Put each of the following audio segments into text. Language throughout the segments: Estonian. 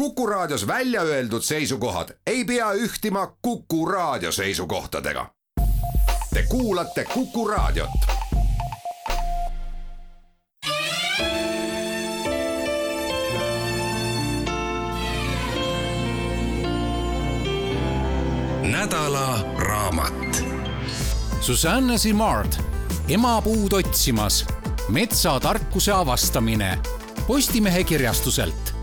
Kuku Raadios välja öeldud seisukohad ei pea ühtima Kuku Raadio seisukohtadega. Te kuulate Kuku Raadiot. nädala raamat. Susanne Simard, emapuud otsimas, metsatarkuse avastamine Postimehe kirjastuselt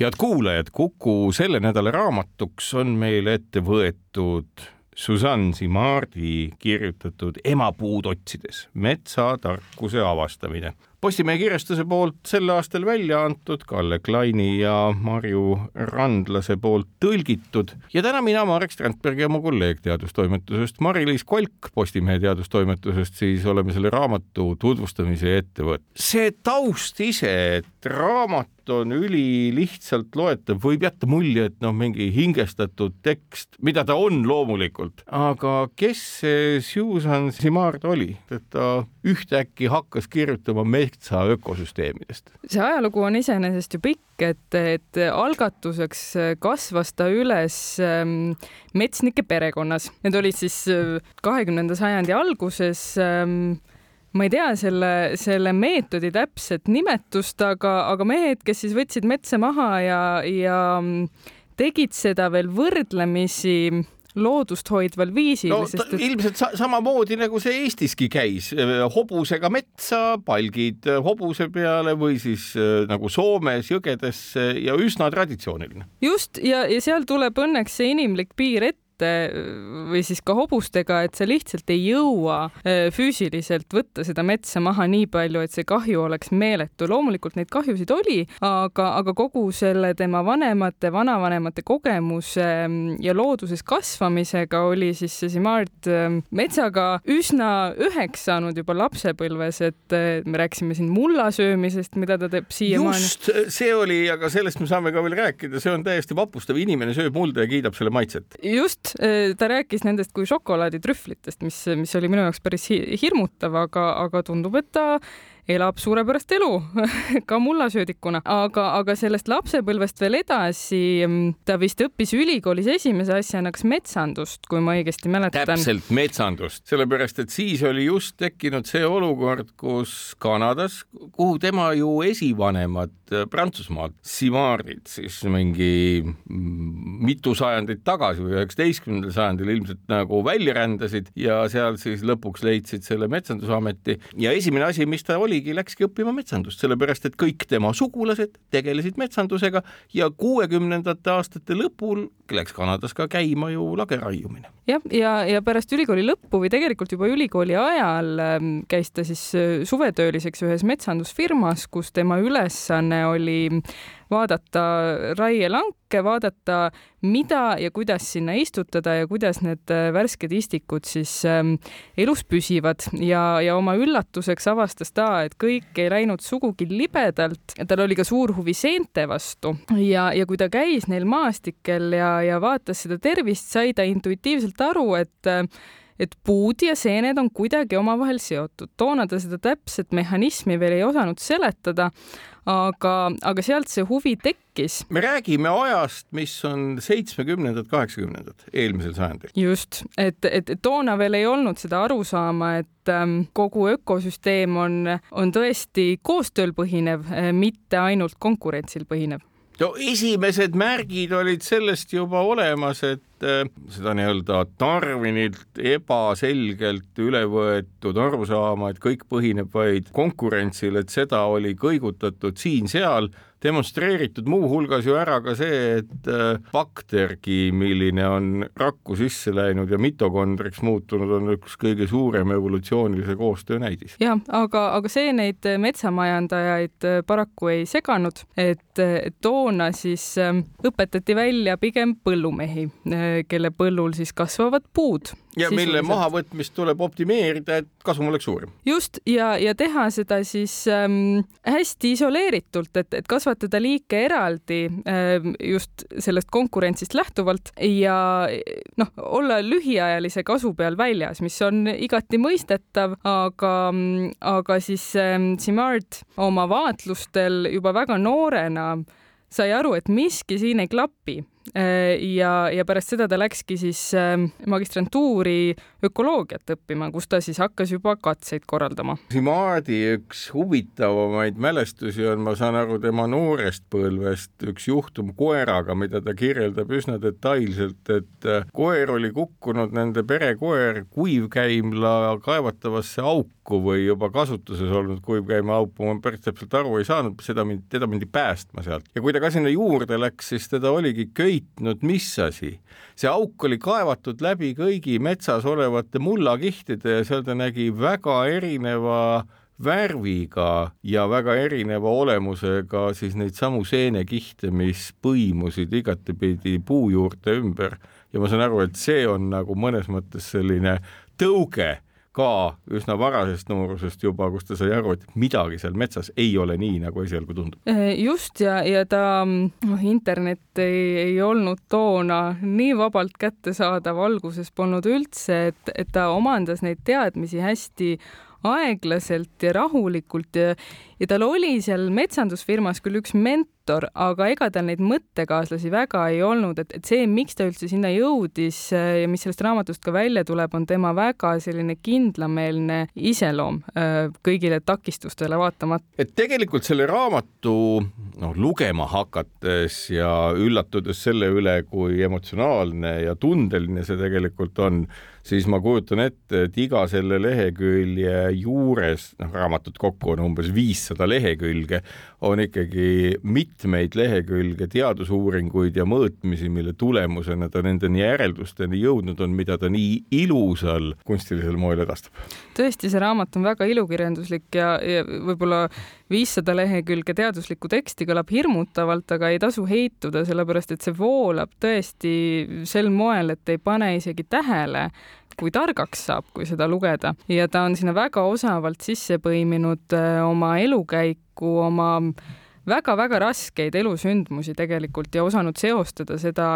head kuulajad, Kuku selle nädala raamatuks on meile ette võetud Susanne Simardi kirjutatud Emapuud otsides, metsatarkuse avastamine. Postimehe kirjastuse poolt sel aastal välja antud, Kalle Kleini ja Marju Randlase poolt tõlgitud ja täna mina, Marek Strandberg ja mu kolleeg teadustoimetusest Mari-Liis Kolk Postimehe teadustoimetusest siis oleme selle raamatu tutvustamise ette võtnud. see taust ise, et raamat on ülilihtsalt loetav, võib jätta mulje, et noh, mingi hingestatud tekst, mida ta on loomulikult, aga kes see Susan Simard oli, et ta ühtäkki hakkas kirjutama metsa ökosüsteemidest? see ajalugu on iseenesest ju pikk, et, et algatuseks kasvas ta üles ähm, metsnike perekonnas. Need olid siis äh, kahekümnenda sajandi alguses ähm, ma ei tea selle, selle meetodi täpset nimetust, aga, aga mehed, kes siis võtsid metsa maha ja, ja tegid seda veel võrdlemisi loodust hoidval viisil no,. Sest, et... ilmselt sa samamoodi nagu see Eestiski käis, hobusega metsa, palgid hobuse peale või siis äh, nagu Soomes jõgedesse ja üsna traditsiooniline. just ja, ja seal tuleb õnneks see inimlik piir ette või siis ka hobustega, et sa lihtsalt ei jõua äh, füüsiliselt võtta seda metsa maha nii palju, et see kahju oleks meeletu. loomulikult neid kahjusid oli, aga, aga kogu selle tema vanemate, vanavanemate kogemuse mm, ja looduses kasvamisega oli siis see Simard mm, metsaga üsna üheks saanud juba lapsepõlves, et me rääkisime siin mulla söömisest, mida ta teeb siiamaani. just, see oli, aga sellest me saame ka veel rääkida, see on täiesti vapustav, inimene sööb mulda ja kiidab selle maitset. just, just, äh, ta rääkis nendest kui šokolaaditrühvlitest, mis, mis oli minu jaoks päris hirmutav, aga, aga tundub, et ta elab suurepärast elu ka mullasöödikuna, aga, aga sellest lapsepõlvest veel edasi, mm, ta vist õppis ülikoolis esimese asjana kas metsandust, kui ma õigesti mäletan. täpselt, metsandust, sellepärast et siis oli just tekkinud see olukord, kus Kanadas, kuhu tema ju esivanemad äh, Prantsusmaalt, Simardid siis mingi mm, mitu sajandit tagasi või üheksateistkümnendal sajandil ilmselt nagu välja rändasid ja seal siis lõpuks leidsid selle metsandusameti. Ja esimene asi, mis ta oli, oligi, läkski õppima metsandust, sellepärast et kõik tema sugulased tegelesid metsandusega ja kuuekümnendate aastate lõpul läks Kanadas ka käima ju lageraiumine. jah, ja, ja, ja pärast ülikooli lõppu või tegelikult juba ülikooli ajal ähm, käis ta siis äh, suvetööliseks ühes metsandusfirmas, kus tema ülesanne oli vaadata raielanke, vaadata, mida ja kuidas sinna istutada ja kuidas need äh, värsked istikud siis ähm, elus püsivad ja, ja oma üllatuseks avastas ta, et kõik ei läinud sugugi libedalt. tal oli ka suur huvi seente vastu ja, ja kui ta käis neil maastikel ja, ja vaatas seda tervist, sai ta intuitiivselt aru, et äh, et puud ja seened on kuidagi omavahel seotud. toona ta seda täpset mehhanismi veel ei osanud seletada, aga, aga sealt see huvi tekkis. me räägime ajast, mis on seitsmekümnendad, kaheksakümnendad, eelmisel sajandil. just, et, et toona veel ei olnud seda arusaama, et ähm, kogu ökosüsteem on, on tõesti koostööl põhinev, mitte ainult konkurentsil põhinev no esimesed märgid olid sellest juba olemas, et äh, seda nii-öelda Darwinilt ebaselgelt üle võetud arusaama, et kõik põhineb vaid konkurentsil, et seda oli kõigutatud siin-seal demonstreeritud muuhulgas ju ära ka see, et äh, baktergi, milline on rakku sisse läinud ja mitokondriks muutunud, on üks kõige suurem evolutsioonilise koostöö näidis. jah, aga, aga see neid metsamajandajaid äh, paraku ei seganud, et toona siis õpetati välja pigem põllumehi, äh, kelle põllul siis kasvavad puud ja mille mahavõtmist tuleb optimeerida, et kasum oleks suurem. just ja, ja teha seda siis ähm, hästi isoleeritult, et, et kasvatada liike eraldi ähm, just sellest konkurentsist lähtuvalt ja noh, olla lühiajalise kasu peal väljas, mis on igati mõistetav, aga, aga siis ähm, Simard oma vaatlustel juba väga noorena sai aru, et miski siin ei klapi ja, ja pärast seda ta läkski siis ähm, magistrantuuri ökoloogiat õppima, kus ta siis hakkas juba katseid korraldama. Simaadi üks huvitavamaid mälestusi on, ma saan aru, tema noorest põlvest üks juhtum koeraga, mida ta kirjeldab üsna detailselt, et äh, koer oli kukkunud, nende perekoer, kuivkäimla kaevatavasse auku või juba kasutuses olnud kuivkäimla auku, ma päris täpselt aru ei saanud, seda mind, teda mindi päästma sealt ja kui ta ka sinna juurde läks, siis teda oligi köit leidnud, mis asi. see auk oli kaevatud läbi kõigi metsas olevate mullakihtide ja seal ta nägi väga erineva värviga ja väga erineva olemusega siis neid samu seenekihte, mis põimusid igatepidi puu juurte ümber ja ma saan aru, et see on nagu mõnes mõttes selline tõuge ka üsna varasest noorusest juba, kus ta sai aru, et midagi seal metsas ei ole nii, nagu esialgu tundub. Eh, just ja, ja ta, noh, internet ei, ei olnud toona nii vabalt kättesaadav, alguses polnud üldse, et, et ta omandas neid teadmisi hästi aeglaselt ja rahulikult ja, ja tal oli seal metsandusfirmas küll üks mentor, aga ega tal neid mõttekaaslasi väga ei olnud, et, et see, miks ta üldse sinna jõudis äh, ja mis sellest raamatust ka välja tuleb, on tema väga selline kindlameelne iseloom äh, kõigile takistustele vaatamata. et tegelikult selle raamatu noh, lugema hakates ja üllatudes selle üle, kui emotsionaalne ja tundeline see tegelikult on, siis ma kujutan ette, et iga selle lehekülje juures, noh, raamatut kokku on umbes viis viissada lehekülge, on ikkagi mitmeid lehekülge teadusuuringuid ja mõõtmisi, mille tulemusena ta nendeni järeldusteni jõudnud on, mida ta nii ilusal kunstilisel moel edastab. tõesti, see raamat on väga ilukirjanduslik ja, ja võib-olla viissada lehekülge teaduslikku teksti kõlab hirmutavalt, aga ei tasu heituda, sellepärast et see voolab tõesti sel moel, et ei pane isegi tähele, kui targaks saab, kui seda lugeda ja ta on sinna väga osavalt sisse põiminud äh, oma elukäiku, oma väga-väga raskeid elusündmusi tegelikult ja osanud seostada seda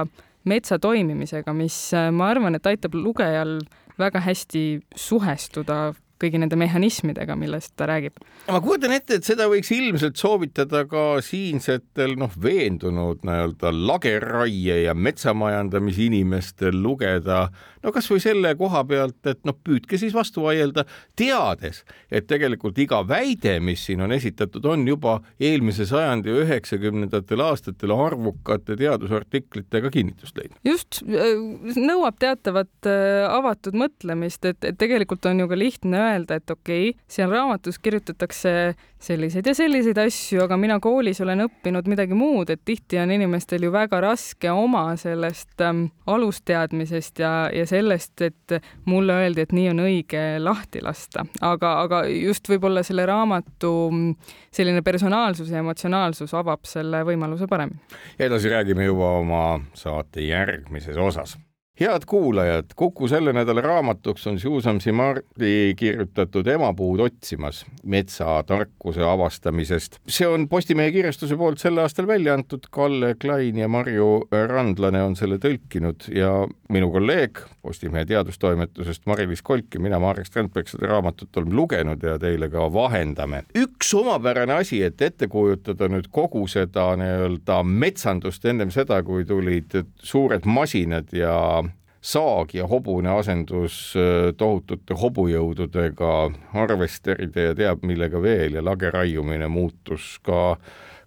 metsa toimimisega, mis äh, ma arvan, et aitab lugejal väga hästi suhestuda kõigi nende mehhanismidega, millest ta räägib. ma kujutan ette, et seda võiks ilmselt soovitada ka siinsetel noh, veendunud nii-öelda lageraie ja metsamajandamisinimestel lugeda no kasvõi selle koha pealt, et noh, püüdke siis vastu vaielda, teades, et tegelikult iga väide, mis siin on esitatud, on juba eelmise sajandi üheksakümnendatel aastatel arvukate teadusartiklitega kinnitust leidnud. just, äh, nõuab teatavat äh, avatud mõtlemist, et, et tegelikult on ju ka lihtne öelda, öelda, et okei okay,, seal raamatus kirjutatakse selliseid ja selliseid asju, aga mina koolis olen õppinud midagi muud, et tihti on inimestel ju väga raske oma sellest ähm, alusteadmisest ja, ja sellest, et mulle öeldi, et nii on õige lahti lasta, aga, aga just võib-olla selle raamatu mm, selline personaalsus ja emotsionaalsus avab selle võimaluse paremini. ja edasi räägime juba oma saate järgmises osas head kuulajad, Kuku selle nädala raamatuks on Susan Simardi kirjutatud Emapuud otsimas metsatarkuse avastamisest. see on Postimehe kirjastuse poolt sel aastal välja antud, Kalle Klein ja Marju Randlane on selle tõlkinud ja minu kolleeg Postimehe teadustoimetusest Mari-Liis Kolk ja mina, Marek Strandberg, seda raamatut oleme lugenud ja teile ka vahendame. üks omapärane asi, et ette kujutada nüüd kogu seda nii-öelda metsandust ennem seda, kui tulid suured masinad ja saag ja hobune asendus äh, tohutute hobujõududega, harvesteride ja teab millega veel ja lageraiumine muutus ka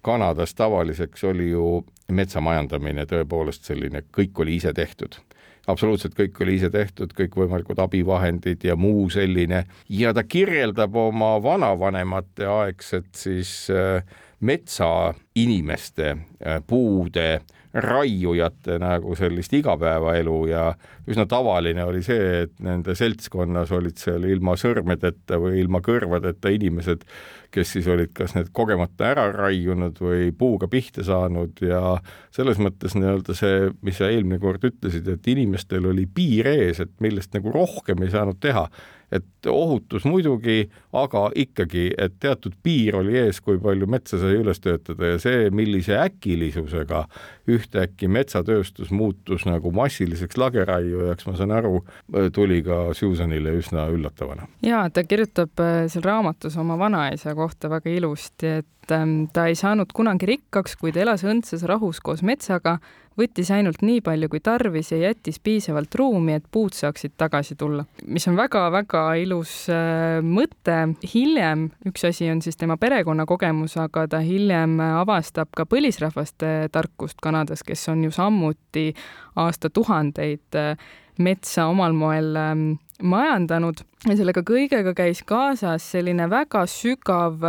Kanadas. Tavaliseks, oli ju metsamajandamine tõepoolest selline, kõik oli ise tehtud. Absoluutselt kõik oli ise tehtud, kõikvõimalikud abivahendid ja muu selline. Ja ta kirjeldab oma vanavanemate aegset siis äh, metsainimeste, äh, puude raiujate nagu sellist igapäevaelu ja üsna tavaline oli see, et nende seltskonnas olid seal ilma sõrmedeta või ilma kõrvadeta inimesed, kes siis olid kas need kogemata ära raiunud või puuga pihta saanud ja selles mõttes nii-öelda see, mis sa eelmine kord ütlesid, et inimestel oli piir ees, et millest nagu rohkem ei saanud teha et ohutus muidugi, aga ikkagi, et teatud piir oli ees, kui palju metsa sai üles töötada ja see, millise äkilisusega ühtäkki metsatööstus muutus nagu massiliseks lageraiujaks, ma saan aru, tuli ka Susanile üsna üllatavana. ja ta kirjutab äh, seal raamatus oma vanaisa kohta väga ilusti, et ähm, ta ei saanud kunagi rikkaks, kuid elas õndsas rahus koos metsaga, võttis ainult nii palju kui tarvis ja jättis piisavalt ruumi, et puud saaksid tagasi tulla. mis on väga-väga ilus äh, mõte. hiljem, üks asi on siis tema perekonnakogemus, aga ta hiljem avastab ka põlisrahvaste tarkust Kanadas, kes on ju samuti aastatuhandeid äh, metsa omal moel ähm, majandanud ja sellega kõigega käis kaasas selline väga sügav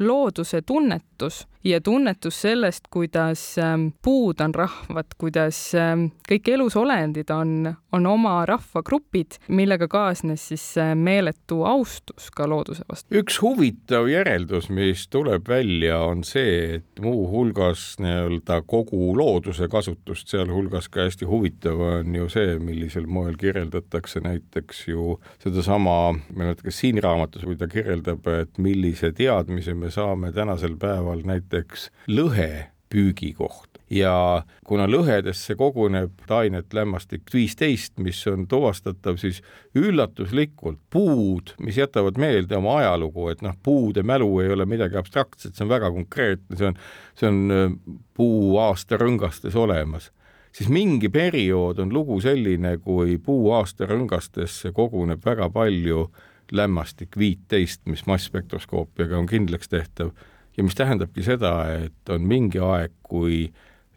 looduse tunnetus ja tunnetus sellest, kuidas ähm, puud on rahvad, kuidas ähm, kõik elusolendid on, on oma rahvagrupid, millega kaasnes siis äh, meeletu austus ka looduse vastu. üks huvitav järeldus, mis tuleb välja, on see, et muuhulgas nii-öelda kogu looduse kasutust, sealhulgas ka hästi huvitav on ju see, millisel moel kirjeldatakse näiteks ju sedasama, ma ei mäleta, kas siin raamatus või ta kirjeldab, et millise teadmise me saame tänasel päeval näiteks näiteks lõhepüügi koht ja kuna lõhedesse koguneb tainet lämmastik viisteist, mis on tuvastatav siis üllatuslikult puud, mis jätavad meelde oma ajalugu, et noh, puude mälu ei ole midagi abstraktset, see on väga konkreetne, see on, see on äh, puu aastarõngastes olemas siis mingi periood on lugu selline, kui puu aastarõngastesse koguneb väga palju lämmastik viiteist, mis massspektroskoopiaga on kindlaks tehtav ja mis tähendabki seda, et on mingi aeg, kui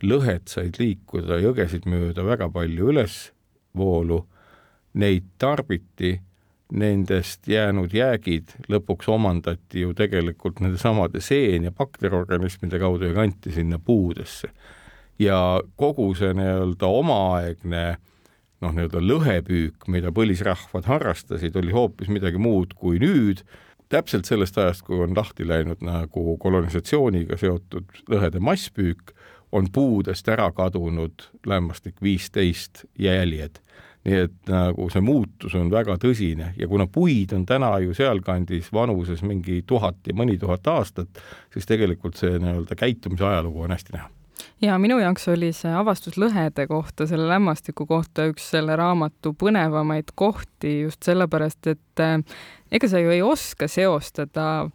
lõhed said liikuda jõgesid mööda väga palju ülesvoolu, neid tarbiti, nendest jäänud jäägid lõpuks omandati ju tegelikult nendesamade seen- ja bakteriorganismide kaudu ja kanti sinna puudesse. ja kogu see nii-öelda omaaegne noh, nii-öelda lõhepüük, mida põlisrahvad harrastasid, oli hoopis midagi muud kui nüüd täpselt sellest ajast, kui on lahti läinud nagu kolonisatsiooniga seotud lõhede masspüük, on puudest ära kadunud lämmastik viisteist jäljed. nii et nagu see muutus on väga tõsine ja kuna puid on täna ju sealkandis vanuses mingi tuhat ja mõni tuhat aastat, siis tegelikult see nii-öelda käitumise ajalugu on hästi näha ja minu jaoks oli see avastus lõhede kohta, selle lämmastiku kohta üks selle raamatu põnevamaid kohti just sellepärast, et eh, ega sa ju ei oska seostada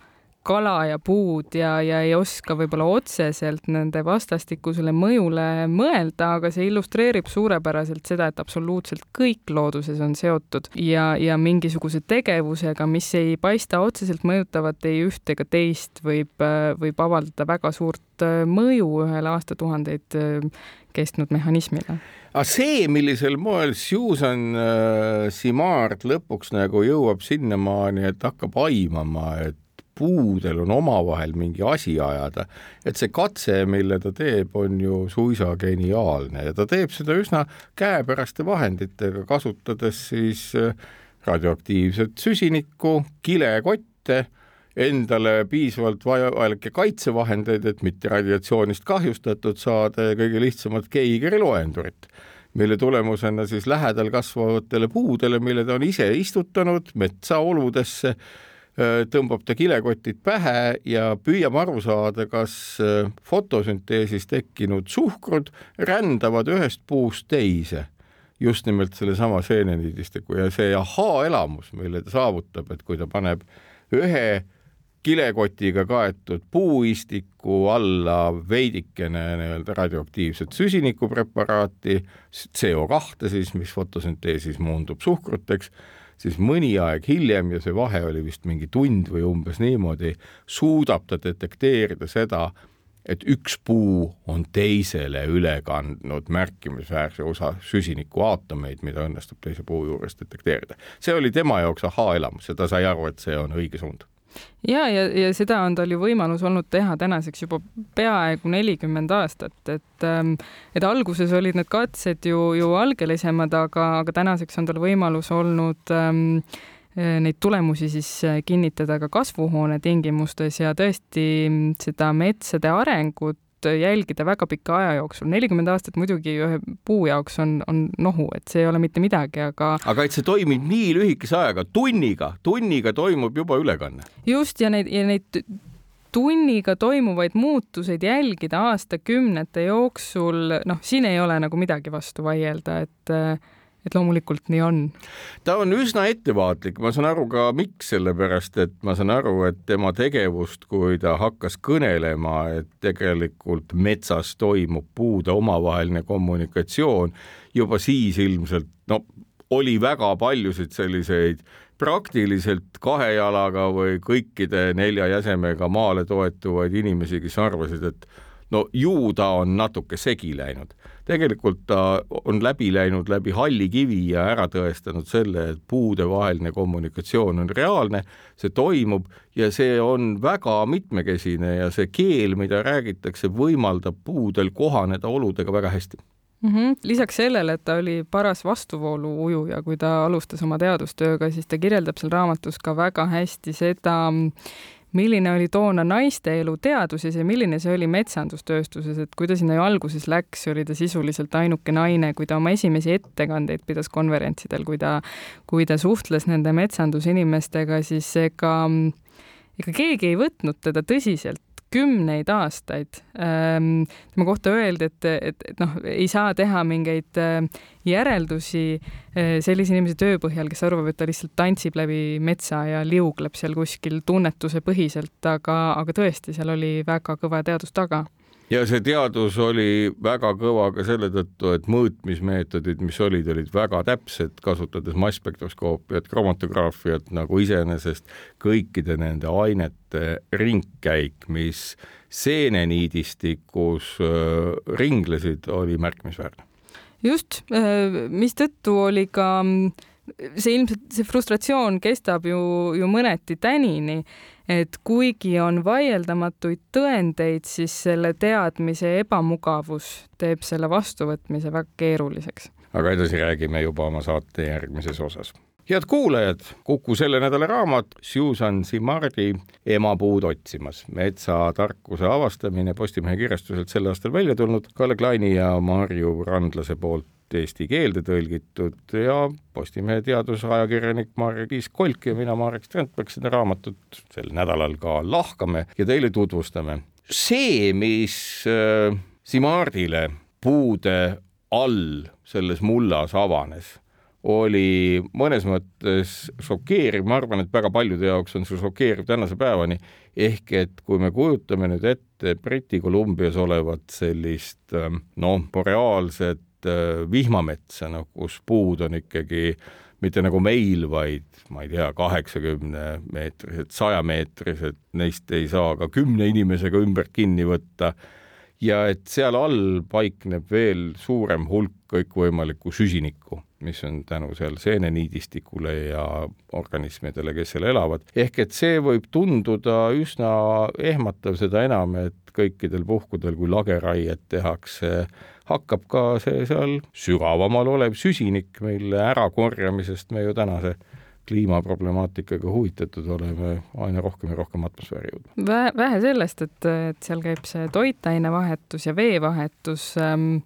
kala ja puud ja, ja ei oska võib-olla otseselt nende vastastikusele mõjule mõelda, aga see illustreerib suurepäraselt seda, et absoluutselt kõik looduses on seotud ja, ja mingisuguse tegevusega, mis ei paista otseselt mõjutavat ei üht ega teist, võib, võib avaldada väga suurt mõju ühele aastatuhandeid kestnud mehhanismile. aga see, millisel moel Susan äh, Simard lõpuks nagu jõuab sinnamaani, et hakkab aimama, et puudel on omavahel mingi asi ajada, et see katse, mille ta teeb, on ju suisa geniaalne ja ta teeb seda üsna käepäraste vahenditega, kasutades siis äh, radioaktiivset süsinikku, kilekotte, endale piisavalt vajalikke kaitsevahendeid, et mitte radiatsioonist kahjustatud saada ja kõige lihtsamat Geigeri loendurit mille tulemusena siis lähedal kasvavatele puudele, mille ta on ise istutanud metsaoludesse, tõmbab ta kilekotid pähe ja püüab aru saada, kas fotosünteesis tekkinud suhkrud rändavad ühest puust teise. Just nimelt sellesama seeneniidistiku ja see ahaa-elamus, mille ta saavutab, et kui ta paneb ühe kilekotiga kaetud puuistiku alla veidikene nii-öelda radioaktiivset süsinikupreparaati, CO kahte siis, mis fotosünteesis muundub suhkruteks siis mõni aeg hiljem ja see vahe oli vist mingi tund või umbes niimoodi, suudab ta detekteerida seda, et üks puu on teisele üle kandnud märkimisväärse osa süsinikuaatomeid, mida õnnestub teise puu juures detekteerida. see oli tema jaoks ahaa-elamus ja ta sai aru, et see on õige suund ja, ja, ja seda on tal ju võimalus olnud teha tänaseks juba peaaegu nelikümmend aastat, et ähm, et alguses olid need katsed ju, ju algelisemad, aga, aga tänaseks on tal võimalus olnud ähm, neid tulemusi siis kinnitada ka kasvuhoone tingimustes ja tõesti seda metsade arengut jälgida väga pika aja jooksul. nelikümmend aastat muidugi ühe puu jaoks on, on nohu, et see ei ole mitte midagi, aga. aga et see toimib nii lühikese ajaga, tunniga, tunniga toimub juba ülekanne. just ja neid, ja neid tunniga toimuvaid muutuseid jälgida aastakümnete jooksul, noh, siin ei ole nagu midagi vastu vaielda, et et loomulikult nii on. ta on üsna ettevaatlik, ma saan aru ka miks, sellepärast et ma saan aru, et tema tegevust, kui ta hakkas kõnelema, et tegelikult metsas toimub puude omavaheline kommunikatsioon, juba siis ilmselt no oli väga paljusid selliseid praktiliselt kahe jalaga või kõikide nelja jäsemega maale toetuvaid inimesi, kes arvasid, et no ju ta on natuke segi läinud. Tegelikult ta on läbi läinud läbi halli kivi ja ära tõestanud selle, et puudevaheline kommunikatsioon on reaalne, see toimub ja see on väga mitmekesine ja see keel, mida räägitakse, võimaldab puudel kohaneda oludega väga hästi mm. -hmm. lisaks sellele, et ta oli paras vastuvoolu ujuja, kui ta alustas oma teadustööga, siis ta kirjeldab seal raamatus ka väga hästi seda, milline oli toona naiste elu teaduses ja milline see oli metsandustööstuses, et kui ta sinna alguses läks, oli ta sisuliselt ainuke naine, kui ta oma esimesi ettekandeid pidas konverentsidel, kui ta, kui ta suhtles nende metsandusinimestega, siis ega ega keegi ei võtnud teda tõsiselt kümneid aastaid. Ehm, tema kohta öeldi, et, et, et noh, ei saa teha mingeid äh, järeldusi äh, sellise inimese töö põhjal, kes arvab, et ta lihtsalt tantsib läbi metsa ja liugleb seal kuskil tunnetuse põhiselt, aga, aga tõesti, seal oli väga kõva teadus taga ja see teadus oli väga kõva ka selle tõttu, et mõõtmismeetodid, mis olid, olid väga täpsed, kasutades masspektroskoopiat, kromatograafiat nagu iseenesest kõikide nende ainete ringkäik, mis seeneniidistikus ringlesid, oli märkimisväärne. just, mistõttu oli ka see ilmselt, see frustratsioon kestab ju, ju mõneti tänini et kuigi on vaieldamatuid tõendeid, siis selle teadmise ebamugavus teeb selle vastuvõtmise väga keeruliseks. aga edasi räägime juba oma saate järgmises osas head kuulajad, Kuku selle nädala raamat Susan Simardi Emapuud otsimas, metsatarkuse avastamine Postimehe kirjastuselt sel aastal välja tulnud Kalle Klaini ja Marju Randlase poolt eesti keelde tõlgitud ja Postimehe teadusajakirjanik Margis Kolk ja mina, Marek Strandberg, seda raamatut sel nädalal ka lahkame ja teile tutvustame. see, mis äh, Simardile puude all selles mullas avanes, oli mõnes mõttes šokeeriv, ma arvan, et väga paljude jaoks on see šokeeriv tänase päevani, ehk et kui me kujutame nüüd ette Briti Kolumbias olevat sellist äh, noh, boreaalset Äh, vihmametsa, no kus puud on ikkagi mitte nagu meil, vaid ma ei tea, kaheksakümne meetrised, sajameetrised, neist ei saa ka kümne inimesega ümbert kinni võtta. ja et seal all paikneb veel suurem hulk kõikvõimalikku süsinikku, mis on tänu seal seeneniidistikule ja organismidele, kes seal elavad. ehk et see võib tunduda üsna ehmatav, seda enam, et kõikidel puhkudel, kui lageraiet tehakse hakkab ka see seal sügavamal olev süsinik, mille ärakorjamisest me ju tänase kliimaproblemaatikaga huvitatud oleme aina rohkem ja rohkem atmosfääri jõudma. vähe, sellest, et, et seal käib see toitainevahetus ja veevahetus ähm,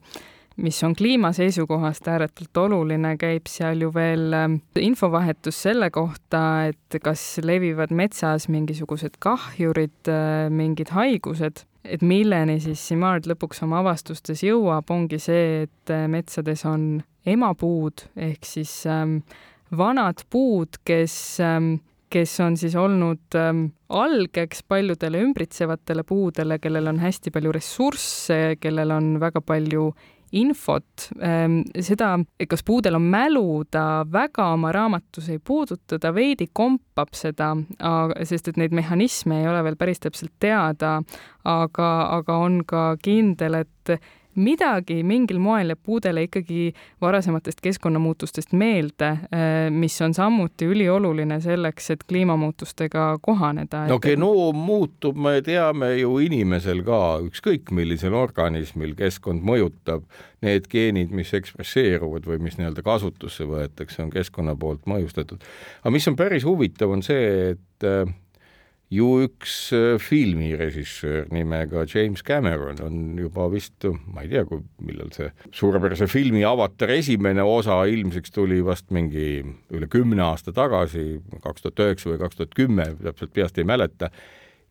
mis on kliima seisukohast ääretult oluline, käib seal ju veel ähm, infovahetus selle kohta, et kas levivad metsas mingisugused kahjurid, äh, mingid haigused et milleni siis Simard lõpuks oma avastustes jõuab, ongi see, et äh, metsades on emapuud ehk siis ähm, vanad puud, kes ähm, kes on siis olnud ähm, algeks paljudele ümbritsevatele puudele, kellel on hästi palju ressursse, kellel on väga palju infot, ehm, seda, kas puudel on mälu, ta väga oma raamatus ei puuduta, ta veidi kompab seda, sest et neid mehhanisme ei ole veel päris täpselt teada, aga, aga on ka kindel, et midagi mingil moel jääb puudele ikkagi varasematest keskkonnamuutustest meelde, äh, mis on samuti ülioluline selleks, et kliimamuutustega kohaneda. no genoom muutub, me teame ju inimesel ka, ükskõik millisel organismil keskkond mõjutab, need geenid, mis ekspresseeruvad või mis nii-öelda kasutusse võetakse, on keskkonna poolt mõjustatud. aga mis on päris huvitav, on see, et äh, ju üks äh, filmirežissöör nimega James Cameron on juba vist, ma ei tea, kui, millal see suurepärase filmi Avatar esimene osa ilmsiks tuli vast mingi üle kümne aasta tagasi, kaks tuhat üheksa või kaks tuhat kümme, täpselt peast ei mäleta,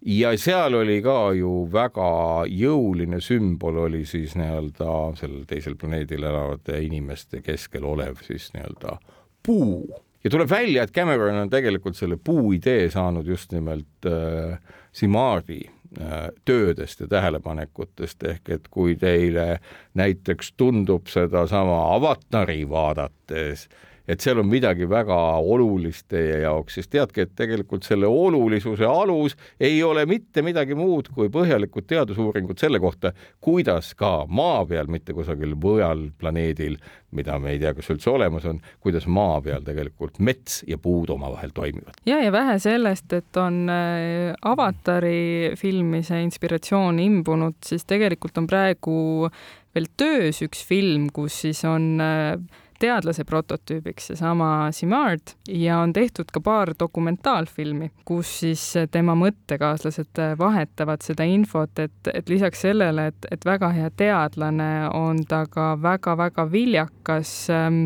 ja seal oli ka ju väga jõuline sümbol oli siis nii-öelda sellel teisel planeedil elavate inimeste keskel olev siis nii-öelda puu ja tuleb välja, et Cameron on tegelikult selle puu idee saanud just nimelt äh, Simardi äh, töödest ja tähelepanekutest. Ehk et kui teile näiteks tundub sedasama avatari vaadates äh, et seal on midagi väga olulist teie jaoks, siis teadke, et tegelikult selle olulisuse alus ei ole mitte midagi muud kui põhjalikud teadusuuringud selle kohta, kuidas ka maa peal, mitte kusagil mujal planeedil, mida me ei tea, kas üldse olemas on, kuidas maa peal tegelikult mets ja puud omavahel toimivad. ja, ja vähe sellest, et on äh, avatari filmi see inspiratsioon imbunud, siis tegelikult on praegu veel töös üks film, kus siis on äh, teadlase prototüübiks seesama Simard ja on tehtud ka paar dokumentaalfilmi, kus siis tema mõttekaaslased vahetavad seda infot, et, et lisaks sellele, et, et väga hea teadlane, on ta ka väga-väga viljakas ähm,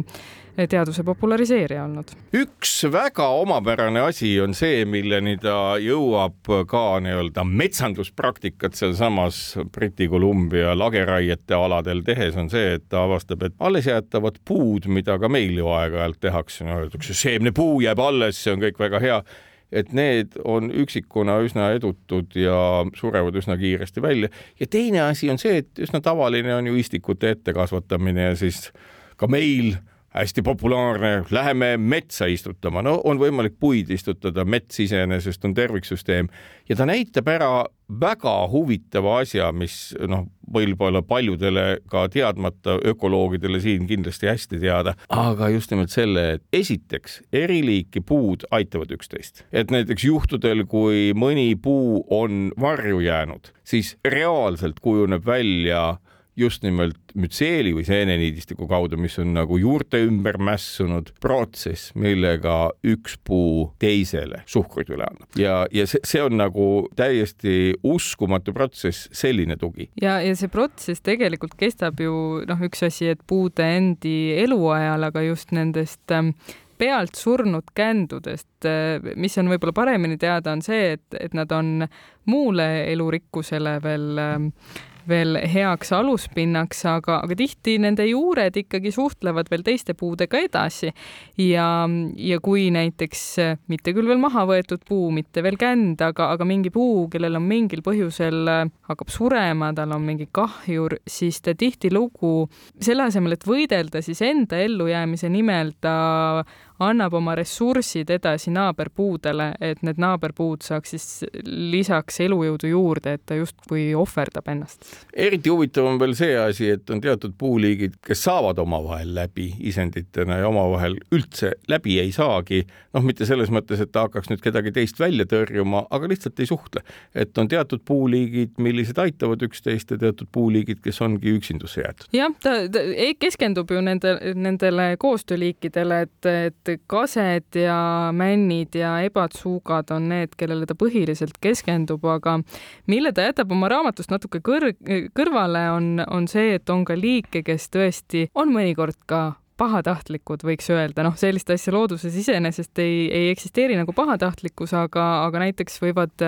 teaduse populariseerija olnud. üks väga omapärane asi on see, milleni ta jõuab ka nii-öelda metsanduspraktikat sealsamas Briti Columbia lageraiete aladel tehes, on see, et ta avastab, et alles jäetavad puud, mida ka meil ju aeg-ajalt tehakse, no öeldakse, seemnepuu jääb alles, see on kõik väga hea et need on üksikuna üsna edutud ja surevad üsna kiiresti välja. ja teine asi on see, et üsna tavaline on ju istikute ettekasvatamine ja siis ka meil hästi populaarne, läheme metsa istutama, no on võimalik puid istutada, mets iseenesest on terviksüsteem. Ja ta näitab ära väga huvitava asja, mis noh, võib-olla paljudele ka teadmata ökoloogidele siin kindlasti hästi teada, aga just nimelt selle, et esiteks eri liiki puud aitavad üksteist, et näiteks juhtudel, kui mõni puu on varju jäänud, siis reaalselt kujuneb välja just nimelt mütseeli või seeneniidistiku kaudu, mis on nagu juurte ümber mässunud protsess, millega üks puu teisele suhkrut üle annab. ja, ja see, see on nagu täiesti uskumatu protsess, selline tugi. ja, ja see protsess tegelikult kestab ju noh, üks asi, et puude endi eluajal, aga just nendest ähm, pealt surnud kändudest, äh, mis on võib-olla paremini teada, on see, et, et nad on muule elurikkusele veel äh, veel heaks aluspinnaks, aga, aga tihti nende juured ikkagi suhtlevad veel teiste puudega edasi. ja, ja kui näiteks mitte küll veel maha võetud puu, mitte veel känd, aga, aga mingi puu, kellel on mingil põhjusel hakkab surema, tal on mingi kahjur, siis ta tihtilugu selle asemel, et võidelda siis enda ellujäämise nimel, ta annab oma ressursid edasi naaberpuudele, et need naaberpuud saaks siis lisaks elujõudu juurde, et ta justkui ohverdab ennast. eriti huvitav on veel see asi, et on teatud puuliigid, kes saavad omavahel läbi isenditena ja omavahel üldse läbi ei saagi. noh, mitte selles mõttes, et ta hakkaks nüüd kedagi teist välja tõrjuma, aga lihtsalt ei suhtle. et on teatud puuliigid, millised aitavad üksteist ja teatud puuliigid, kes ongi üksindusse jäetud. jah, ta, ta keskendub ju nende, nendele koostööliikidele, et, et et kased ja männid ja ebatsuugad on need, kellele ta põhiliselt keskendub, aga mille ta jätab oma raamatust natuke kõr-, kõrvale, on, on see, et on ka liike, kes tõesti on mõnikord ka pahatahtlikud, võiks öelda, noh, sellist asja looduses iseenesest ei, ei eksisteeri nagu pahatahtlikkus, aga, aga näiteks võivad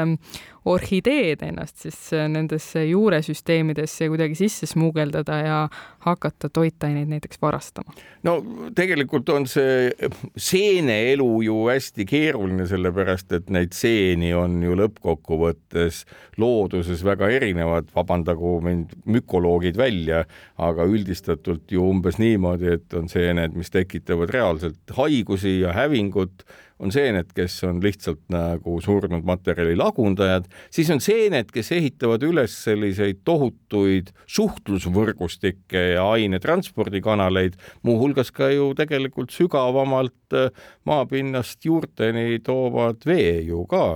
orhideed ennast siis äh, nendesse juuresüsteemidesse kuidagi sisse smuugeldada ja hakata toitaineid näiteks varastama? no tegelikult on see seeneelu ju hästi keeruline, sellepärast et neid seeni on ju lõppkokkuvõttes looduses väga erinevad, vabandagu mind mükoloogid välja, aga üldistatult ju umbes niimoodi, et on seened, mis tekitavad reaalselt haigusi ja hävingut on seened, kes on lihtsalt nagu surnud materjali lagundajad, siis on seened, kes ehitavad üles selliseid tohutuid suhtlusvõrgustikke ja ainetranspordikanaleid, muuhulgas ka ju tegelikult sügavamalt äh, maapinnast juurteni toovad vee ju ka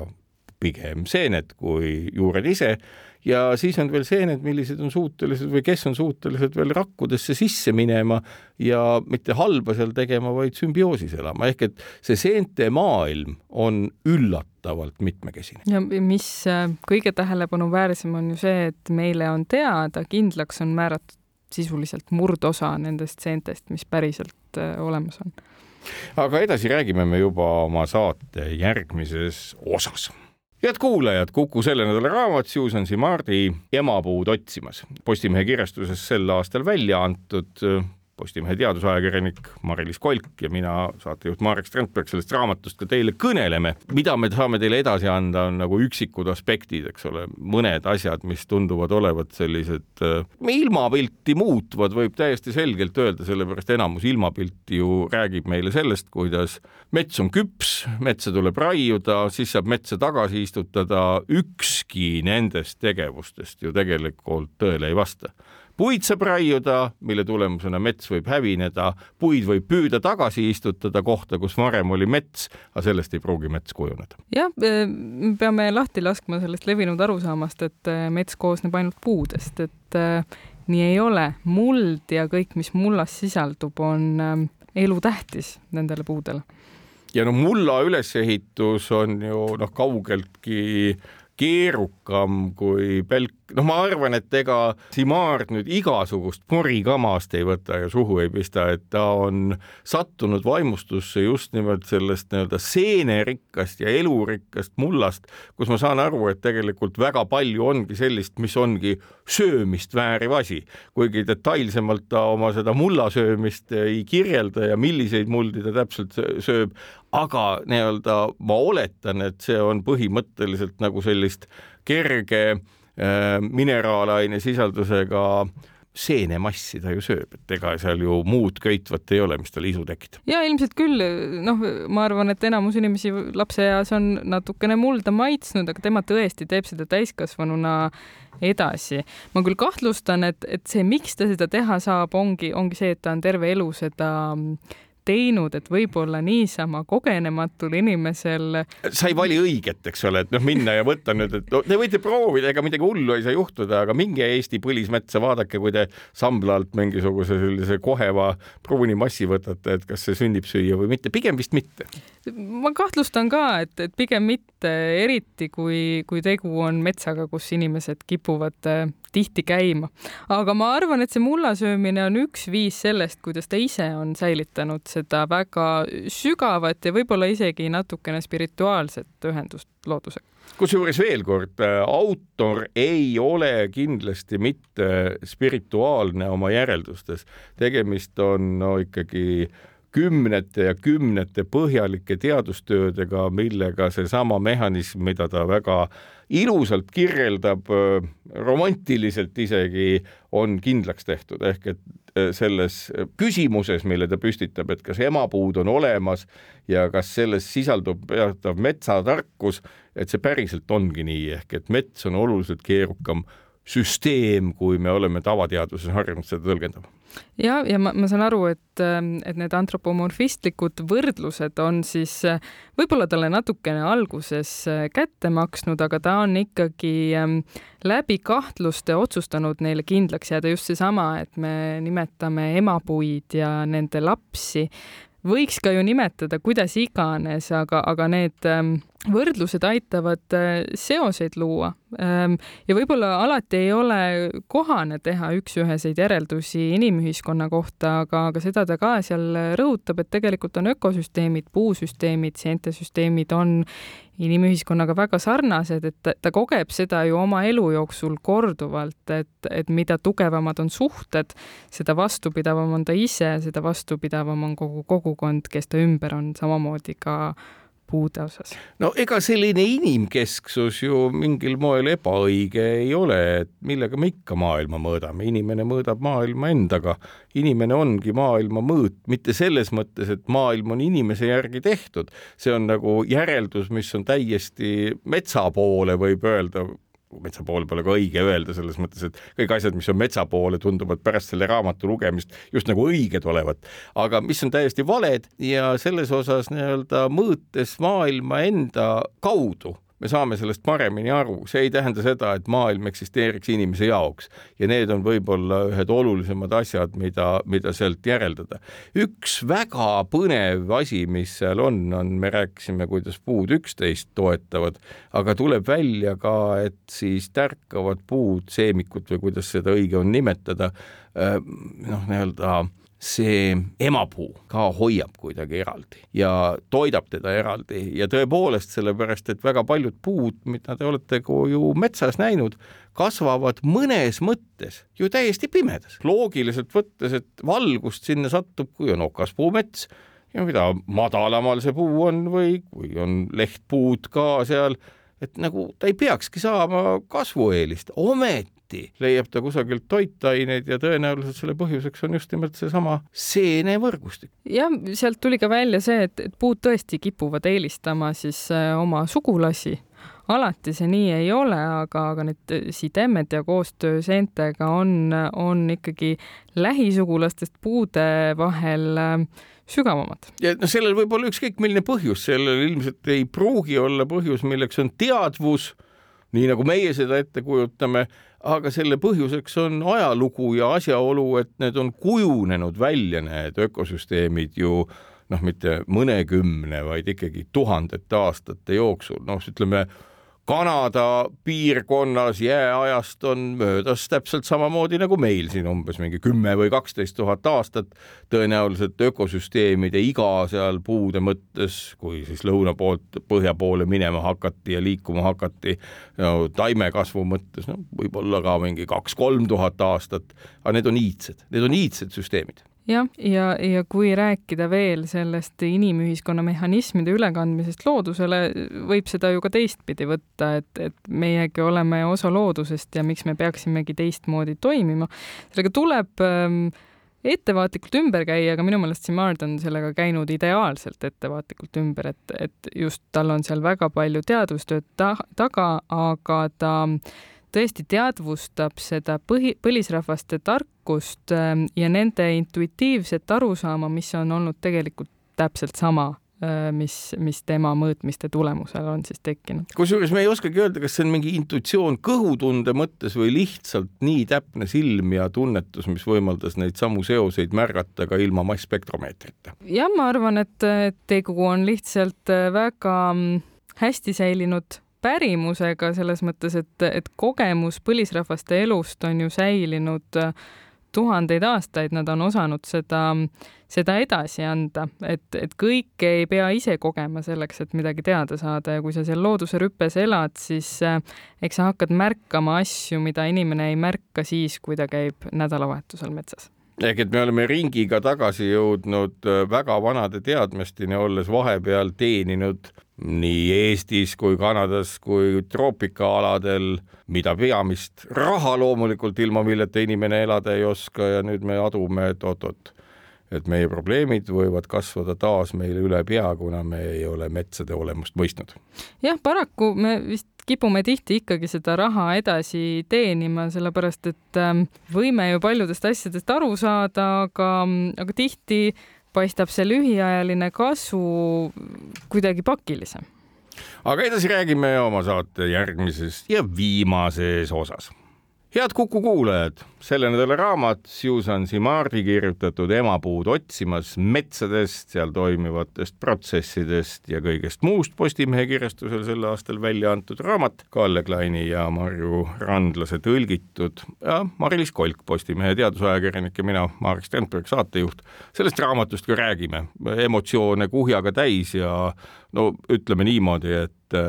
pigem seened kui juured ise ja siis on veel seened, millised on suutelised või kes on suutelised veel rakkudesse sisse minema ja mitte halba seal tegema, vaid sümbioosis elama, ehk et see seente maailm on üllatavalt mitmekesine. ja mis äh, kõige tähelepanuväärsem on ju see, et meile on teada, kindlaks on määratud sisuliselt murdosa nendest seentest, mis päriselt äh, olemas on. aga edasi räägime me juba oma saate järgmises osas head kuulajad, Kuku selle nädala raamat Susan Simardi Emapuud otsimas. Postimehe kirjastuses sel aastal välja antud Postimehe teadusajakirjanik Mari-Liis Kolk ja mina, saatejuht Marek Strandberg, sellest raamatust ka teile kõneleme. mida me saame teile edasi anda, on nagu üksikud aspektid, eks ole, mõned asjad, mis tunduvad olevat sellised äh, ilmapilti muutvad, võib täiesti selgelt öelda, sellepärast enamus ilmapilti ju räägib meile sellest, kuidas mets on küps, metsa tuleb raiuda, siis saab metsa tagasi istutada, ükski nendest tegevustest ju tegelikult tõele ei vasta puid saab raiuda, mille tulemusena mets võib hävineda, puid võib püüda tagasi istutada kohta, kus varem oli mets, aga sellest ei pruugi mets kujuneda. jah, me peame lahti laskma sellest levinud arusaamast, et äh, mets koosneb ainult puudest, et äh, nii ei ole. muld ja kõik, mis mullas sisaldub, on äh, elutähtis nendele puudele. ja no mulla ülesehitus on ju noh, kaugeltki keerukam kui pelk noh, ma arvan, et ega Simard nüüd igasugust porikamast ei võta ja suhu ei pista, et ta on sattunud vaimustusse just nimelt sellest nii-öelda seenerikkast ja elurikkast mullast, kus ma saan aru, et tegelikult väga palju ongi sellist, mis ongi söömist vääriv asi, kuigi detailsemalt ta oma seda mullasöömist ei kirjelda ja milliseid muldi ta täpselt sööb, aga nii-öelda ma oletan, et see on põhimõtteliselt nagu sellist kerge mineraalaine sisaldusega seenemassi ta ju sööb, et ega seal ju muud köitvat ei ole, mis talle isu tekitab. ja ilmselt küll, noh, ma arvan, et enamus inimesi lapseeas on natukene mulda maitsnud, aga tema tõesti teeb seda täiskasvanuna edasi. ma küll kahtlustan, et, et see, miks ta seda teha saab, ongi, ongi see, et ta on terve elu seda teinud, et võib-olla niisama kogenematul inimesel. sa ei vali õiget, eks ole, et noh, minna ja võtta nüüd, et no, te võite proovida, ega midagi hullu ei saa juhtuda, aga minge Eesti põlismetsa, vaadake, kui te sambla alt mingisuguse sellise koheva pruuni massi võtate, et kas see sünnib süüa või mitte, pigem vist mitte. ma kahtlustan ka, et, et pigem mitte, eriti kui, kui tegu on metsaga, kus inimesed kipuvad äh, tihti käima. aga ma arvan, et see mullasöömine on üks viis sellest, kuidas ta ise on säilitanud seda väga sügavat ja võib-olla isegi natukene spirituaalset ühendust loodusega. kusjuures veel kord, äh, autor ei ole kindlasti mitte spirituaalne oma järeldustes, tegemist on no ikkagi kümnete ja kümnete põhjalike teadustöödega, millega seesama mehhanism, mida ta väga ilusalt kirjeldab, romantiliselt isegi, on kindlaks tehtud, ehk et selles küsimuses, mille ta püstitab, et kas emapuud on olemas ja kas selles sisaldub teatav metsatarkus, et see päriselt ongi nii, ehk et mets on oluliselt keerukam süsteem, kui me oleme tavateaduses harjunud seda tõlgendama. Ja, ja ma, ma saan aru, et, et need antropomorfistlikud võrdlused on siis võib-olla talle natukene alguses kätte maksnud, aga ta on ikkagi läbi kahtluste otsustanud neile kindlaks jääda. Just seesama, et me nimetame emapuid ja nende lapsi. Võiks ka ju nimetada kuidas iganes, aga, aga need ähm, võrdlused aitavad äh, seoseid luua. Ähm, ja võib-olla alati ei ole kohane teha üks-üheseid järeldusi inimühiskonna kohta, aga, aga seda ta ka seal rõhutab, et tegelikult on ökosüsteemid, puusüsteemid, seentesüsteemid on inimühiskonnaga väga sarnased, et ta, ta kogeb seda ju oma elu jooksul korduvalt, et, et mida tugevamad on suhted, seda vastupidavam on ta ise, seda vastupidavam on kogu kogukond, kes ta ümber on, samamoodi ka puude osas? no ega selline inimkesksus ju mingil moel ebaõige ei ole, et millega me ikka maailma mõõdame, inimene mõõdab maailma endaga. inimene ongi maailma mõõt, mitte selles mõttes, et maailm on inimese järgi tehtud, see on nagu järeldus, mis on täiesti metsa poole, võib öelda metsa poole pole ka õige öelda, selles mõttes, et kõik asjad, mis on metsa poole, tunduvad pärast selle raamatu lugemist just nagu õiged olevat, aga mis on täiesti valed ja selles osas nii-öelda mõõtes maailma enda kaudu me saame sellest paremini aru, see ei tähenda seda, et maailm eksisteeriks inimese jaoks ja need on võib-olla ühed olulisemad asjad, mida, mida sealt järeldada. üks väga põnev asi, mis seal on, on, me rääkisime, kuidas puud üksteist toetavad, aga tuleb välja ka, et siis tärkavad puud, seemikut või kuidas seda õige on nimetada, noh, nii-öelda see emapuu ka hoiab kuidagi eraldi ja toidab teda eraldi ja tõepoolest sellepärast, et väga paljud puud, mida te olete ju metsas näinud, kasvavad mõnes mõttes ju täiesti pimedas. loogiliselt võttes, et valgust sinna satub, kui on okaspuumets ja mida madalamal see puu on või kui on lehtpuud ka seal, et nagu ta ei peakski saama kasvueelist, ometi ometi leiab ta kusagilt toitaineid ja tõenäoliselt selle põhjuseks on just nimelt seesama seenevõrgustik. jah, sealt tuli ka välja see, et, et puud tõesti kipuvad eelistama siis äh, oma sugulasi alati see nii ei ole, aga, aga need sidemed ja koostöö seentega on, on ikkagi lähisugulastest puude vahel äh, sügavamad. ja noh, sellel võib olla ükskõik milline põhjus, sellel ilmselt ei pruugi olla põhjus, milleks on teadvus, nii nagu meie seda ette kujutame aga selle põhjuseks on ajalugu ja asjaolu, et need on kujunenud välja, need ökosüsteemid ju noh, mitte mõnekümne, vaid ikkagi tuhandete aastate jooksul, noh, ütleme Kanada piirkonnas jääajast on möödas täpselt samamoodi nagu meil siin umbes mingi kümme või kaksteist tuhat aastat. tõenäoliselt ökosüsteemide iga seal puude mõttes, kui siis lõuna poolt põhja poole minema hakati ja liikuma hakati no, taimekasvu mõttes, no võib-olla ka mingi kaks-kolm tuhat aastat, aga need on iidsed, need on iidsed süsteemid jah, ja, ja, ja kui rääkida veel sellest inimühiskonna mehhanismide ülekandmisest loodusele, võib seda ju ka teistpidi võtta, et, et meiegi oleme osa loodusest ja miks me peaksimegi teistmoodi toimima. sellega tuleb ähm, ettevaatlikult ümber käia, aga minu meelest Simard on sellega käinud ideaalselt ettevaatlikult ümber, et, et just tal on seal väga palju teadustööd ta taga, aga ta tõesti teadvustab seda põhi, põlisrahvaste tarkust ähm, ja nende intuitiivset arusaama, mis on olnud tegelikult täpselt sama äh, mis, mis tema mõõtmiste tulemusel on siis tekkinud. kusjuures me ei oskagi öelda, kas see on mingi intuitsioon kõhutunde mõttes või lihtsalt nii täpne silm ja tunnetus, mis võimaldas neid samu seoseid märgata ka ilma massspektromeetrita. jah, ma arvan, et tegu on lihtsalt äh, väga mm, hästi säilinud pärimusega selles mõttes, et, et kogemus põlisrahvaste elust on ju säilinud tuhandeid aastaid, nad on osanud seda, seda edasi anda, et, et kõike ei pea ise kogema selleks, et midagi teada saada. Ja kui sa seal looduse rüpes elad, siis eks sa hakkad märkama asju, mida inimene ei märka siis, kui ta käib nädalavahetusel metsas. Ehk et me oleme ringiga tagasi jõudnud äh, väga vanade teadmisteni, olles vahepeal teeninud nii Eestis kui Kanadas kui troopikaaladel, mida peamist, raha loomulikult, ilma milleta inimene elada ei oska ja nüüd me adume, et oot-oot, et meie probleemid võivad kasvada taas meile üle pea, kuna me ei ole metsade olemust mõistnud. jah, paraku me vist kipume tihti ikkagi seda raha edasi teenima, sellepärast et ähm, võime ju paljudest asjadest aru saada, aga, aga tihti paistab see lühiajaline kasu kuidagi pakilisem. aga edasi räägime oma saate järgmises ja viimases osas head Kuku kuulajad, selle nädala raamat Susan Simardi kirjutatud Emapuud otsimas metsadest, seal toimivatest protsessidest ja kõigest muust Postimehe kirjastusel sel aastal välja antud raamat, Kalle Kleini ja Marju Randlase tõlgitud ja Mari-Liis Kolk, Postimehe teadusajakirjanik ja mina, Marek Strandberg, saatejuht. sellest raamatust ka räägime, emotsioone kuhjaga täis ja no ütleme niimoodi, et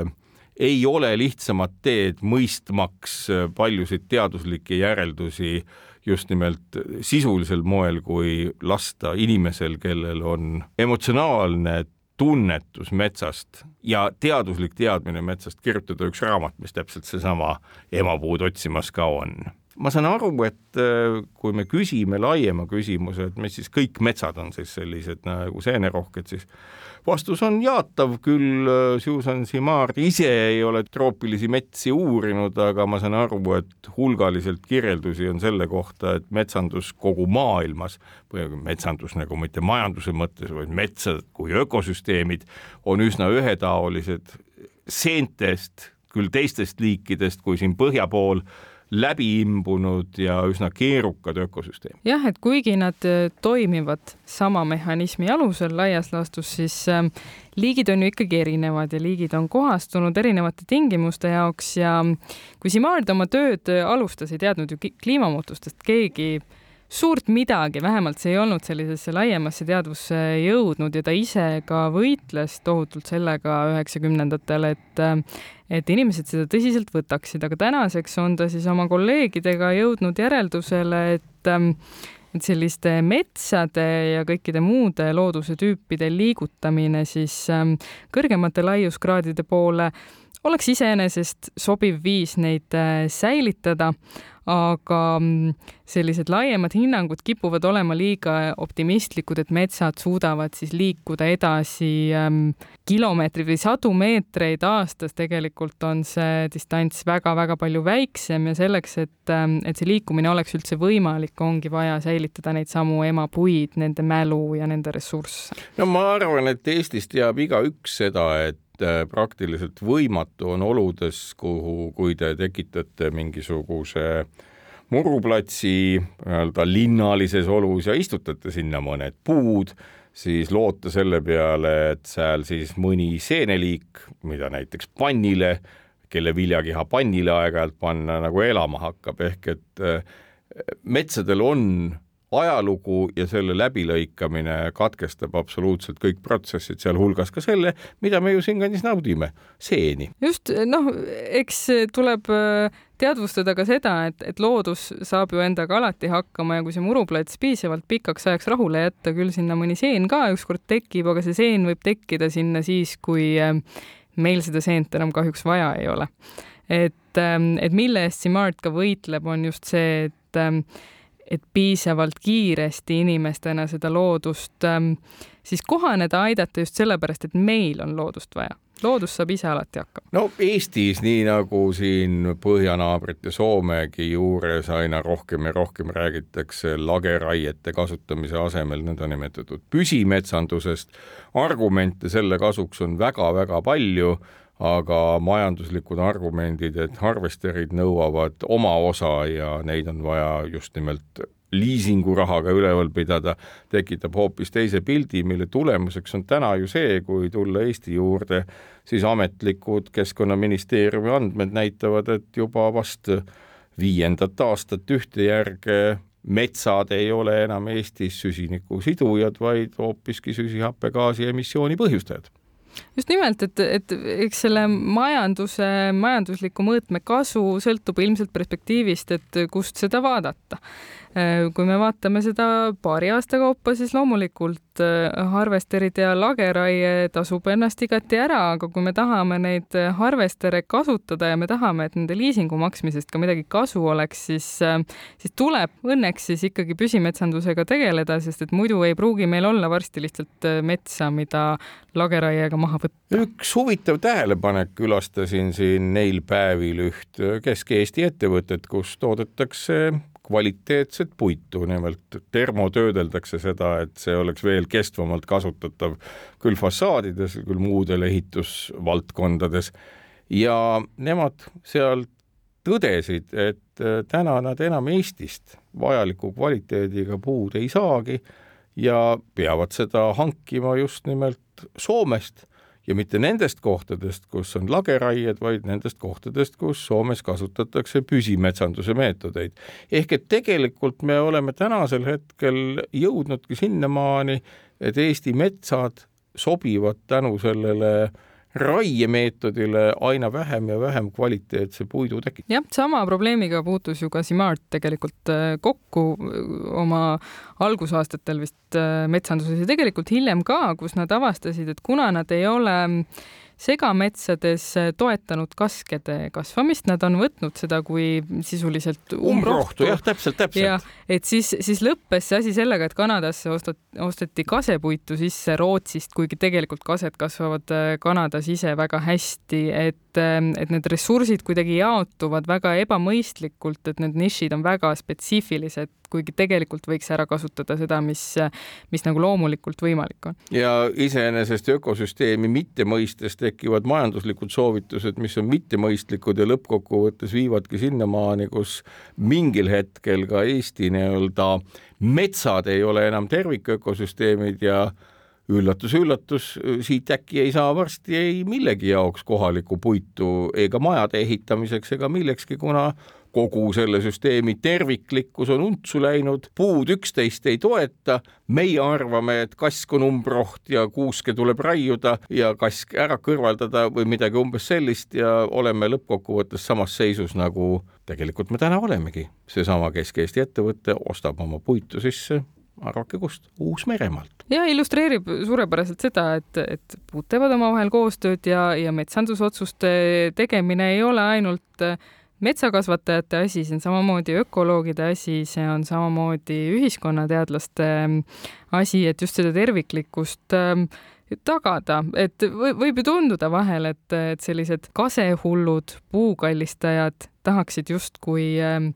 ei ole lihtsamat teed mõistmaks paljusid teaduslikke järeldusi just nimelt sisulisel moel, kui lasta inimesel, kellel on emotsionaalne tunnetus metsast ja teaduslik teadmine metsast kirjutada üks raamat, mis täpselt seesama emapuud otsimas ka on ma saan aru, et äh, kui me küsime laiema küsimuse, et mis siis kõik metsad on siis sellised nagu seenerohked, siis vastus on jaatav, küll äh, Susan Simard ise ei ole troopilisi metsi uurinud, aga ma saan aru, et hulgaliselt kirjeldusi on selle kohta, et metsandus kogu maailmas, metsandus nagu mitte majanduse mõttes, vaid metsad kui ökosüsteemid on üsna ühetaolised seentest, küll teistest liikidest kui siin põhja pool läbi imbunud ja üsna keerukad ökosüsteemid. jah, et kuigi nad äh, toimivad sama mehhanismi alusel laias laastus, siis ähm, liigid on ju ikkagi erinevad ja liigid on kohastunud erinevate tingimuste jaoks ja kui Simard oma tööd äh, alustas, ei teadnud ju kliimamuutustest keegi suurt midagi, vähemalt see ei olnud sellisesse laiemasse teadvusse jõudnud ja ta ise ka võitles tohutult sellega üheksakümnendatel, et et inimesed seda tõsiselt võtaksid, aga tänaseks on ta siis oma kolleegidega jõudnud järeldusele, et et selliste metsade ja kõikide muude looduse tüüpide liigutamine siis kõrgemate laiuskraadide poole oleks iseenesest sobiv viis neid äh, säilitada, aga mm, sellised laiemad hinnangud kipuvad olema liiga optimistlikud, et metsad suudavad siis liikuda edasi ähm, kilomeetreid või sadu meetreid aastas. tegelikult on see distants väga-väga palju väiksem ja selleks, et, ähm, et see liikumine oleks üldse võimalik, ongi vaja säilitada neid samu emapuid, nende mälu ja nende ressursse. no ma arvan, et Eestis teab igaüks seda, et praktiliselt võimatu on oludes, kuhu, kui te tekitate mingisuguse muruplatsi nii-öelda linnalises olus ja istutate sinna mõned puud, siis loota selle peale, et seal siis mõni seeneliik, mida näiteks pannile, kelle viljakiha pannile aeg-ajalt panna, nagu elama hakkab, ehk et äh, metsadel on ajalugu ja selle läbilõikamine katkestab absoluutselt kõik protsessid, sealhulgas ka selle, mida me ju siinkandis naudime, seeni. just, noh, eks tuleb äh, teadvustada ka seda, et, et loodus saab ju endaga alati hakkama ja kui see muruplats piisavalt pikaks ajaks rahule jätta, küll sinna mõni seen ka ükskord tekib, aga see seen võib tekkida sinna siis, kui äh, meil seda seent enam kahjuks vaja ei ole. et, ähm, et mille eest Simard ka võitleb, on just see, et et piisavalt kiiresti inimestena seda loodust ähm, siis kohaneda aidata just sellepärast, et meil on loodust vaja. loodus saab ise alati hakkama. no Eestis, nii nagu siin põhjanaabrite Soomegi juures aina rohkem ja rohkem räägitakse lageraiete kasutamise asemel nõndanimetatud püsimetsandusest, argumente selle kasuks on väga-väga palju aga majanduslikud argumendid, et harvesterid nõuavad oma osa ja neid on vaja just nimelt liisingurahaga üleval pidada, tekitab hoopis teise pildi, mille tulemuseks on täna ju see, kui tulla Eesti juurde, siis ametlikud Keskkonnaministeeriumi andmed näitavad, et juba vast viiendat aastat ühte järge metsad ei ole enam Eestis süsiniku sidujad, vaid hoopiski süsihappegaasi emissiooni põhjustajad just nimelt, et, et eks selle majanduse, majandusliku mõõtme kasu sõltub ilmselt perspektiivist, et kust seda vaadata. Kui me vaatame seda paari aasta kaupa, siis loomulikult äh, harvesterid ja lageraie tasub ennast igati ära, aga kui me tahame neid harvestere kasutada ja me tahame, et nende liisingu maksmisest ka midagi kasu oleks, siis, äh, siis tuleb õnneks siis ikkagi püsimetsandusega tegeleda, sest et muidu ei pruugi meil olla varsti lihtsalt äh, metsa, mida lageraiega maha võtta. üks huvitav tähelepanek, külastasin siin neil päevil üht Kesk-Eesti ettevõtet, kus toodetakse kvaliteetset puitu, nimelt termotöödeldakse seda, et see oleks veel kestvamalt kasutatav küll fassaadides, küll muudel ehitusvaldkondades. Ja nemad seal tõdesid, et täna nad enam Eestist vajaliku kvaliteediga puud ei saagi ja peavad seda hankima just nimelt Soomest ja mitte nendest kohtadest, kus on lageraied, vaid nendest kohtadest, kus Soomes kasutatakse püsimetsanduse meetodeid. ehk et tegelikult me oleme tänasel hetkel jõudnudki sinnamaani, et Eesti metsad sobivad tänu sellele äh, raiemeetodile aina vähem ja vähem kvaliteetse puidu tekitada. jah, sama probleemiga puutus ju ka Simard tegelikult äh, kokku äh, oma algusaastatel vist äh, metsanduses ja tegelikult hiljem ka, kus nad avastasid, et kuna nad ei ole segametsades toetanud kaskede kasvamist, nad on võtnud seda kui sisuliselt umbrohtu. jah, täpselt, täpselt. jah, et siis, siis lõppes see asi sellega, et Kanadasse ostati, osteti kasepuitu sisse Rootsist, kuigi tegelikult kased kasvavad äh, Kanadas ise väga hästi, et, äh, et need ressursid kuidagi jaotuvad väga ebamõistlikult, et need nišid on väga spetsiifilised kuigi tegelikult võiks ära kasutada seda, mis, mis nagu loomulikult võimalik on. ja iseenesest ökosüsteemi mitte mõistes tekivad majanduslikud soovitused, mis on mittemõistlikud ja lõppkokkuvõttes viivadki sinnamaani, kus mingil hetkel ka Eesti nii-öelda metsad ei ole enam tervikökosüsteemid ja üllatus-üllatus, siit äkki ei saa varsti ei millegi jaoks kohalikku puitu ega majade ehitamiseks ega millekski, kuna kogu selle süsteemi terviklikkus on untsu läinud, puud üksteist ei toeta, meie arvame, et kask on umbroht ja kuuske tuleb raiuda ja kask ära kõrvaldada või midagi umbes sellist ja oleme lõppkokkuvõttes samas seisus, nagu tegelikult me täna olemegi. seesama Kesk-Eesti ettevõte ostab oma puitu sisse arvake kust, Uus-Meremaalt. ja illustreerib suurepäraselt seda, et, et puud teevad omavahel koostööd ja, ja metsandusotsuste tegemine ei ole ainult metsakasvatajate asi, see on samamoodi ökoloogide asi, see on samamoodi ühiskonnateadlaste asi, et just seda terviklikkust äh, tagada, et võib ju tunduda vahel, et, et sellised kasehullud puukallistajad tahaksid justkui äh,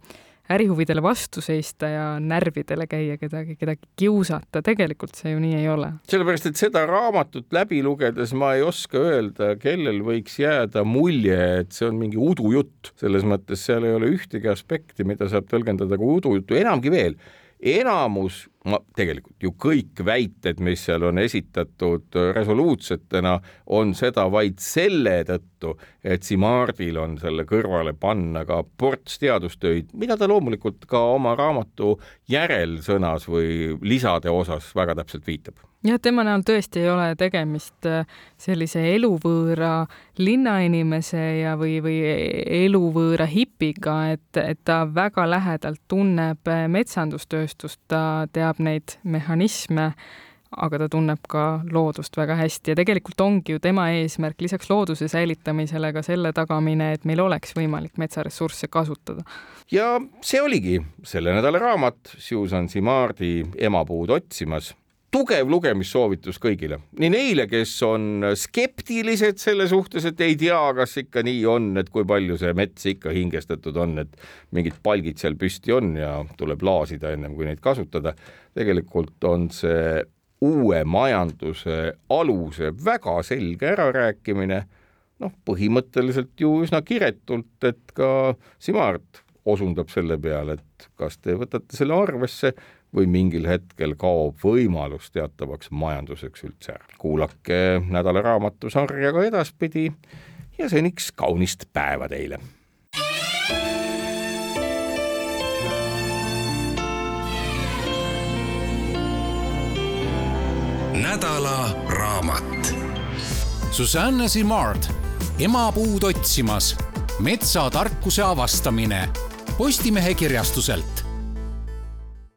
ärihuvidele vastu seista ja närvidele käia kedagi, kedagi kiusata, tegelikult see ju nii ei ole. sellepärast, et seda raamatut läbi lugedes ma ei oska öelda, kellel võiks jääda mulje, et see on mingi udujutt, selles mõttes seal ei ole ühtegi aspekti, mida saab tõlgendada kui udujuttu, enamgi veel enamus, ma tegelikult ju kõik väited, mis seal on esitatud resoluutsetena, on seda vaid selle tõttu, et Simardil on selle kõrvale panna ka ports teadustöid, mida ta loomulikult ka oma raamatu järelsõnas või lisade osas väga täpselt viitab jah, tema näol tõesti ei ole tegemist äh, sellise eluvõõra linnainimese ja, või, või eluvõõra hipiga, et, et ta väga lähedalt tunneb äh, metsandustööstust, ta teab neid mehhanisme, aga ta tunneb ka loodust väga hästi ja tegelikult ongi ju tema eesmärk lisaks looduse säilitamisele ka selle tagamine, et meil oleks võimalik metsaressursse kasutada. ja see oligi selle nädala raamat Susan Simardi Emapuud otsimas tugev lugemissoovitus kõigile, nii neile, kes on skeptilised selle suhtes, et ei tea, kas ikka nii on, et kui palju see mets ikka hingestatud on, et mingid palgid seal püsti on ja tuleb laasida ennem kui neid kasutada. tegelikult on see uue majanduse aluse väga selge ärarääkimine, noh, põhimõtteliselt ju üsna kiretult, et ka Simard osundab selle peale, et kas te võtate selle arvesse või mingil hetkel kaob võimalus teatavaks majanduseks üldse ära. kuulake nädala raamatusarja ka edaspidi ja seniks kaunist päeva teile. nädala raamat. Susanne Simard, emapuud otsimas, metsatarkuse avastamine Postimehe kirjastuselt